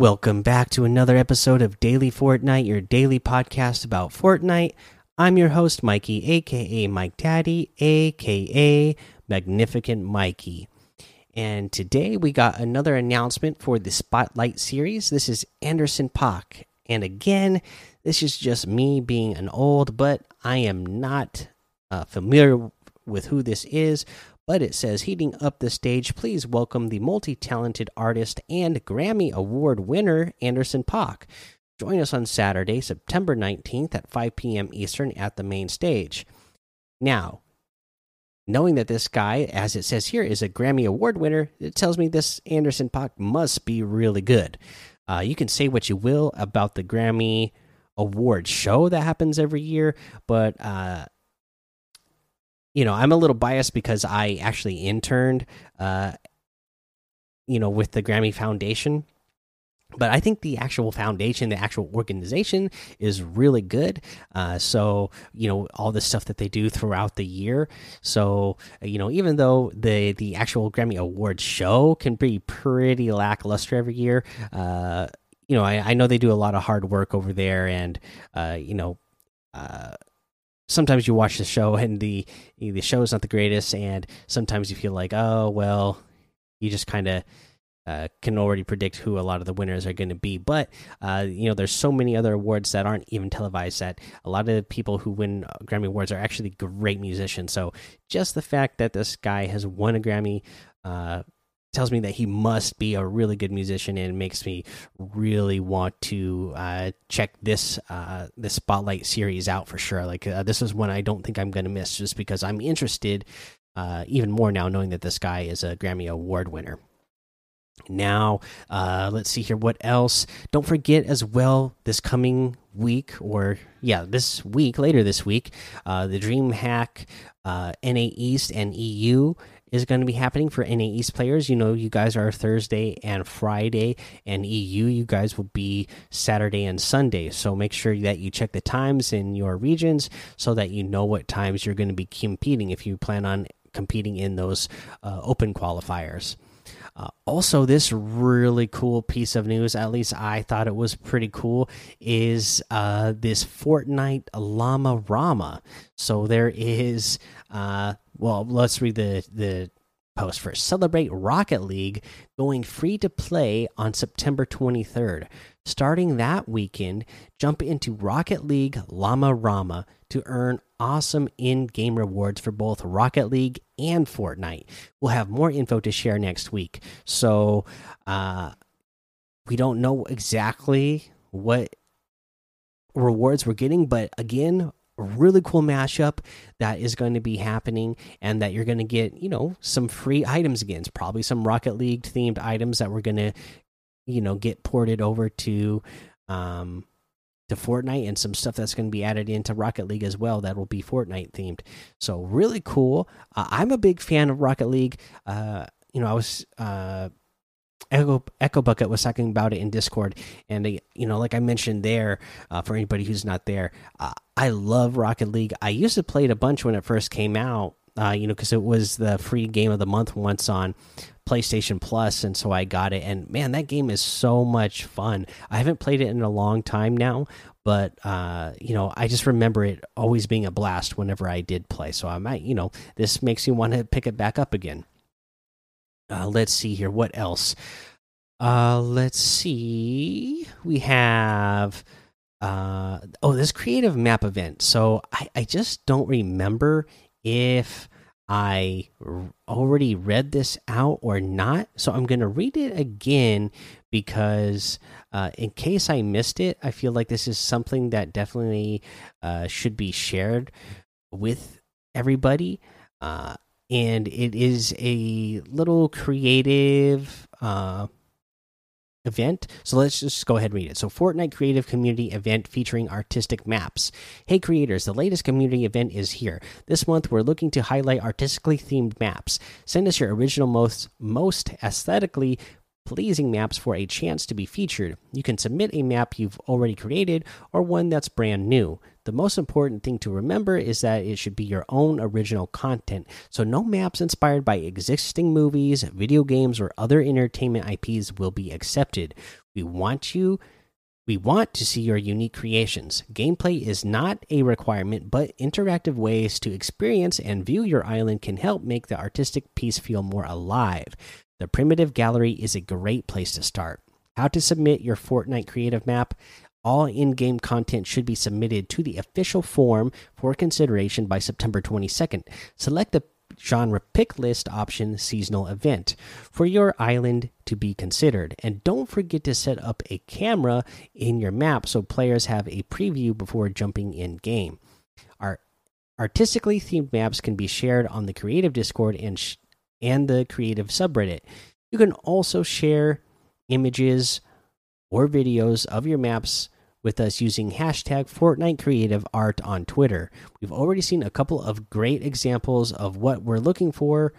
Welcome back to another episode of Daily Fortnite, your daily podcast about Fortnite. I'm your host, Mikey, aka Mike Daddy, aka Magnificent Mikey. And today we got another announcement for the Spotlight series. This is Anderson Paak. And again, this is just me being an old, but I am not uh, familiar with who this is but it says heating up the stage please welcome the multi-talented artist and grammy award winner anderson Paak. join us on saturday september 19th at 5 p.m eastern at the main stage now knowing that this guy as it says here is a grammy award winner it tells me this anderson Paak must be really good uh, you can say what you will about the grammy award show that happens every year but uh, you know, I'm a little biased because I actually interned, uh, you know, with the Grammy Foundation. But I think the actual foundation, the actual organization is really good. Uh, so, you know, all the stuff that they do throughout the year. So, you know, even though the the actual Grammy Awards show can be pretty lackluster every year, uh, you know, I, I know they do a lot of hard work over there and, uh, you know, uh, sometimes you watch the show and the the show is not the greatest, and sometimes you feel like, oh well, you just kind of uh, can already predict who a lot of the winners are going to be. But uh, you know, there's so many other awards that aren't even televised that a lot of the people who win Grammy awards are actually great musicians. So just the fact that this guy has won a Grammy. Uh, tells me that he must be a really good musician and makes me really want to uh, check this uh, this spotlight series out for sure. Like uh, this is one I don't think I'm going to miss just because I'm interested uh, even more now knowing that this guy is a Grammy Award winner. Now, uh, let's see here. What else? Don't forget as well this coming week, or yeah, this week, later this week, uh, the DreamHack NA East and EU is going to be happening for NA East players. You know, you guys are Thursday and Friday, and EU, you guys will be Saturday and Sunday. So make sure that you check the times in your regions so that you know what times you're going to be competing if you plan on competing in those uh, open qualifiers. Uh, also, this really cool piece of news, at least I thought it was pretty cool, is uh, this Fortnite Llama Rama. So there is uh, well, let's read the the post first. Celebrate Rocket League going free to play on September 23rd. Starting that weekend, jump into Rocket League Llama Rama to earn awesome in game rewards for both Rocket League and Fortnite. We'll have more info to share next week. So, uh, we don't know exactly what rewards we're getting, but again, really cool mashup that is going to be happening and that you're going to get you know some free items again it's probably some rocket league themed items that we're going to you know get ported over to um to Fortnite and some stuff that's going to be added into Rocket League as well that will be Fortnite themed. So really cool. Uh, I'm a big fan of Rocket League. Uh, you know, I was uh, Echo Echo Bucket was talking about it in Discord, and you know, like I mentioned there, uh, for anybody who's not there, uh, I love Rocket League. I used to play it a bunch when it first came out, uh, you know, because it was the free game of the month once on PlayStation Plus, and so I got it. And man, that game is so much fun. I haven't played it in a long time now, but uh, you know, I just remember it always being a blast whenever I did play. So I might, you know, this makes me want to pick it back up again. Uh, let's see here. What else? Uh, let's see. We have uh oh this creative map event. So I I just don't remember if I already read this out or not. So I'm going to read it again because, uh, in case I missed it, I feel like this is something that definitely uh, should be shared with everybody. Uh, and it is a little creative uh, event. So let's just go ahead and read it. So, Fortnite Creative Community event featuring artistic maps. Hey, creators, the latest community event is here. This month, we're looking to highlight artistically themed maps. Send us your original, most, most aesthetically pleasing maps for a chance to be featured. You can submit a map you've already created or one that's brand new. The most important thing to remember is that it should be your own original content. So, no maps inspired by existing movies, video games, or other entertainment IPs will be accepted. We want you we want to see your unique creations. Gameplay is not a requirement, but interactive ways to experience and view your island can help make the artistic piece feel more alive. The Primitive Gallery is a great place to start. How to submit your Fortnite creative map? All in game content should be submitted to the official form for consideration by September 22nd. Select the genre pick list option seasonal event for your island to be considered. And don't forget to set up a camera in your map so players have a preview before jumping in game. Our artistically themed maps can be shared on the creative Discord and and the creative subreddit. You can also share images or videos of your maps with us using hashtag Fortnite Creative Art on Twitter. We've already seen a couple of great examples of what we're looking for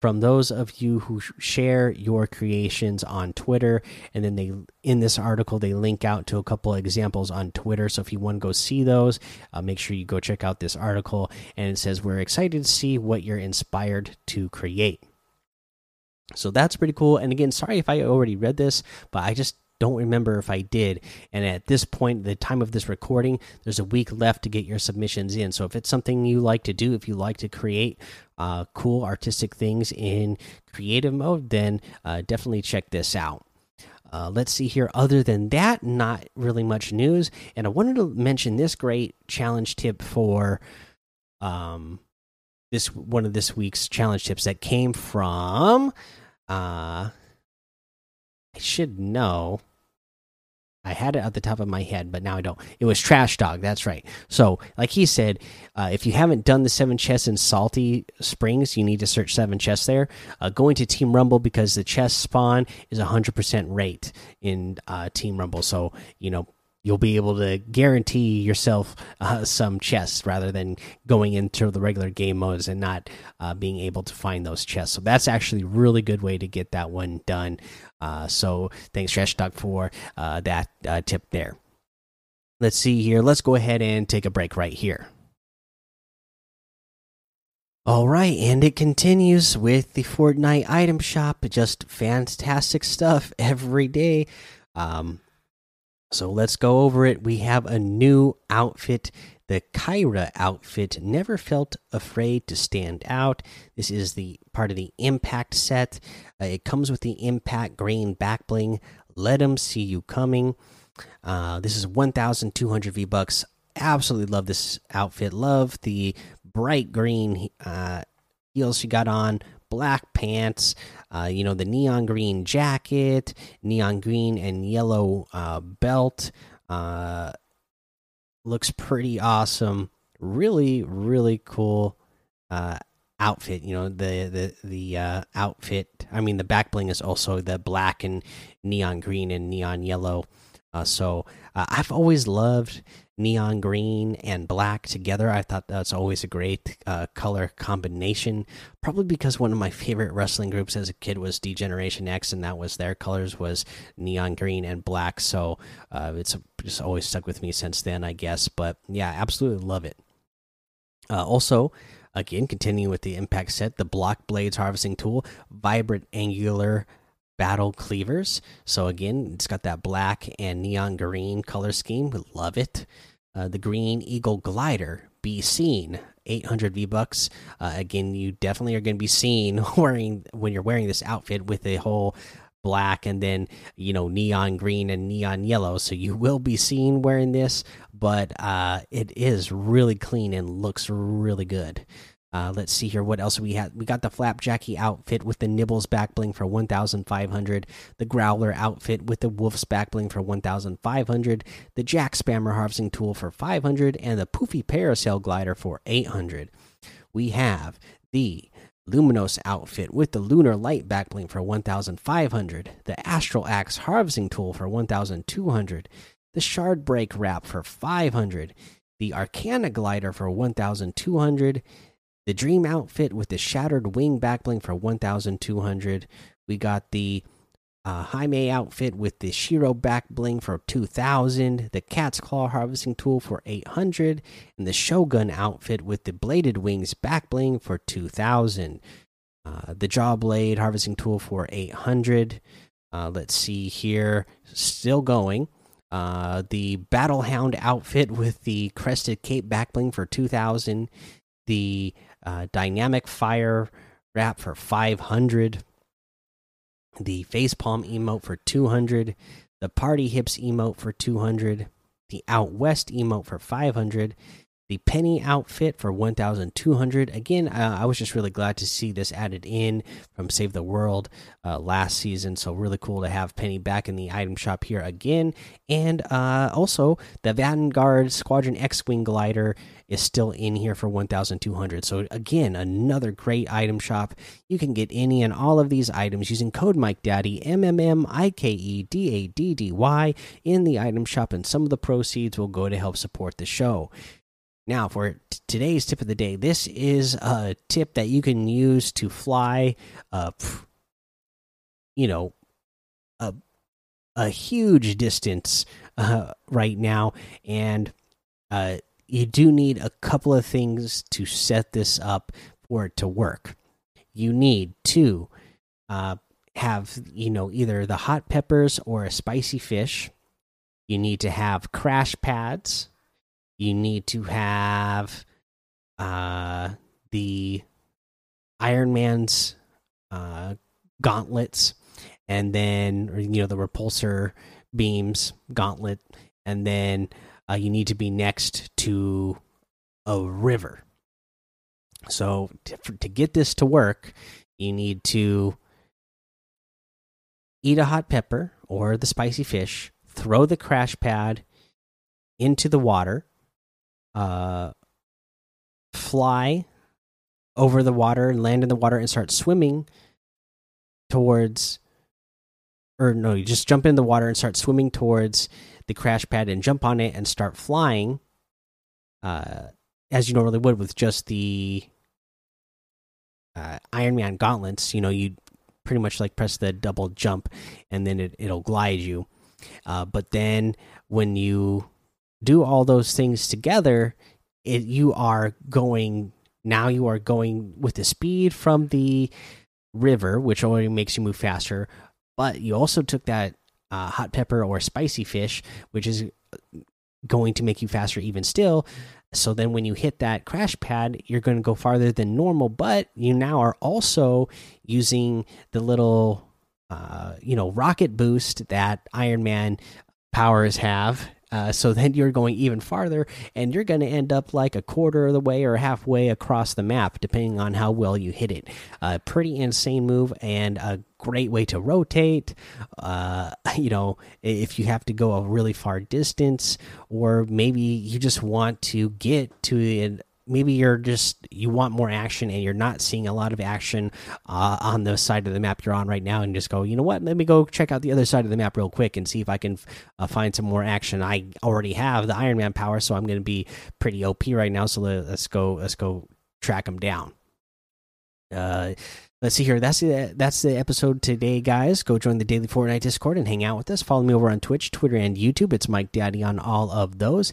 from those of you who share your creations on Twitter. And then they, in this article, they link out to a couple examples on Twitter. So if you want to go see those, uh, make sure you go check out this article. And it says, We're excited to see what you're inspired to create. So that's pretty cool. And again, sorry if I already read this, but I just don't remember if I did. And at this point, the time of this recording, there's a week left to get your submissions in. So if it's something you like to do, if you like to create uh, cool artistic things in creative mode, then uh, definitely check this out. Uh, let's see here. Other than that, not really much news. And I wanted to mention this great challenge tip for um, this one of this week's challenge tips that came from. Uh, I should know. I had it at the top of my head, but now I don't. It was Trash Dog. That's right. So, like he said, uh, if you haven't done the seven chests in Salty Springs, you need to search seven chests there. Uh, going to Team Rumble because the chest spawn is 100% rate in uh, Team Rumble. So, you know, you'll be able to guarantee yourself uh, some chests rather than going into the regular game modes and not uh, being able to find those chests. So that's actually a really good way to get that one done. Uh, so thanks, Trash Dog, for uh, that uh, tip there. Let's see here. Let's go ahead and take a break right here. All right, and it continues with the Fortnite item shop. Just fantastic stuff every day. Um, so let's go over it. We have a new outfit. The Kyra outfit never felt afraid to stand out. This is the part of the impact set. Uh, it comes with the impact green back bling. Let them see you coming. Uh, this is 1,200 V bucks. Absolutely love this outfit. Love the bright green uh, heels she got on black pants, uh, you know, the neon green jacket, neon green and yellow uh, belt. Uh, looks pretty awesome. Really, really cool uh, outfit. You know, the the the uh, outfit. I mean, the back bling is also the black and neon green and neon yellow. Uh, so I've always loved neon green and black together. I thought that's always a great uh, color combination. Probably because one of my favorite wrestling groups as a kid was D-Generation X, and that was their colors was neon green and black. So uh, it's just always stuck with me since then, I guess. But yeah, absolutely love it. Uh, also. Again, continuing with the impact set, the block blades harvesting tool, vibrant angular battle cleavers. So again, it's got that black and neon green color scheme. We love it. Uh, the green eagle glider be seen 800 v bucks uh, again you definitely are going to be seen wearing when you're wearing this outfit with a whole black and then you know neon green and neon yellow so you will be seen wearing this but uh, it is really clean and looks really good uh, let's see here. What else we had? We got the Flapjacky outfit with the Nibbles back bling for 1,500. The Growler outfit with the Wolf's back bling for 1,500. The Jack Spammer harvesting tool for 500. And the Poofy Parasail glider for 800. We have the Luminos outfit with the Lunar Light back bling for 1,500. The Astral Axe harvesting tool for 1,200. The Shard Break wrap for 500. The Arcana glider for 1,200 the dream outfit with the shattered wing backbling for 1200 we got the uh, Jaime outfit with the Shiro back bling for 2000, the Cat's Claw harvesting tool for 800, and the Shogun outfit with the Bladed Wings back bling for 2000. Uh, the Jaw Blade harvesting tool for 800. Uh, let's see here, still going. Uh, the Battle Hound outfit with the Crested Cape back bling for 2000. The uh, Dynamic Fire wrap for 500 the facepalm emote for 200, the party hips emote for 200, the out west emote for 500, the penny outfit for 1200 again uh, i was just really glad to see this added in from save the world uh, last season. So really cool to have penny back in the item shop here again. And uh, also the vanguard squadron x-wing glider is still in here for 1200 so again another great item shop. You can get any and all of these items using code mike daddy m m m i k e d a d d y in the item shop. And some of the proceeds will go to help support the show now, for today's tip of the day, this is a tip that you can use to fly, uh, you know, a a huge distance uh, right now, and uh, you do need a couple of things to set this up for it to work. You need to uh, have, you know, either the hot peppers or a spicy fish. You need to have crash pads you need to have uh, the Iron Man's uh, gauntlets, and then you know the repulsor beams gauntlet, and then uh, you need to be next to a river. So to, to get this to work, you need to eat a hot pepper or the spicy fish, throw the crash pad into the water, uh, fly over the water, and land in the water, and start swimming towards, or no, you just jump in the water and start swimming towards the crash pad and jump on it and start flying, uh, as you normally would with just the uh, Iron Man gauntlets. You know, you pretty much like press the double jump and then it, it'll glide you. Uh, but then when you do all those things together, it, you are going now. You are going with the speed from the river, which already makes you move faster. But you also took that uh, hot pepper or spicy fish, which is going to make you faster even still. So then when you hit that crash pad, you're going to go farther than normal, but you now are also using the little uh, you know, rocket boost that Iron Man powers have uh, so then you're going even farther, and you're going to end up like a quarter of the way or halfway across the map, depending on how well you hit it. Uh, pretty insane move and a great way to rotate. Uh, you know, if you have to go a really far distance, or maybe you just want to get to an maybe you're just you want more action and you're not seeing a lot of action uh, on the side of the map you're on right now and just go you know what? Let me go check out the other side of the map real quick and see if i can uh, find some more action. I already have the iron man power so i'm going to be pretty op right now so let, us go let's go track them down. Uh let's see here. That's the that's the episode today guys. Go join the daily fortnite discord and hang out with us. Follow me over on twitch twitter and youtube. It's mike daddy on all of those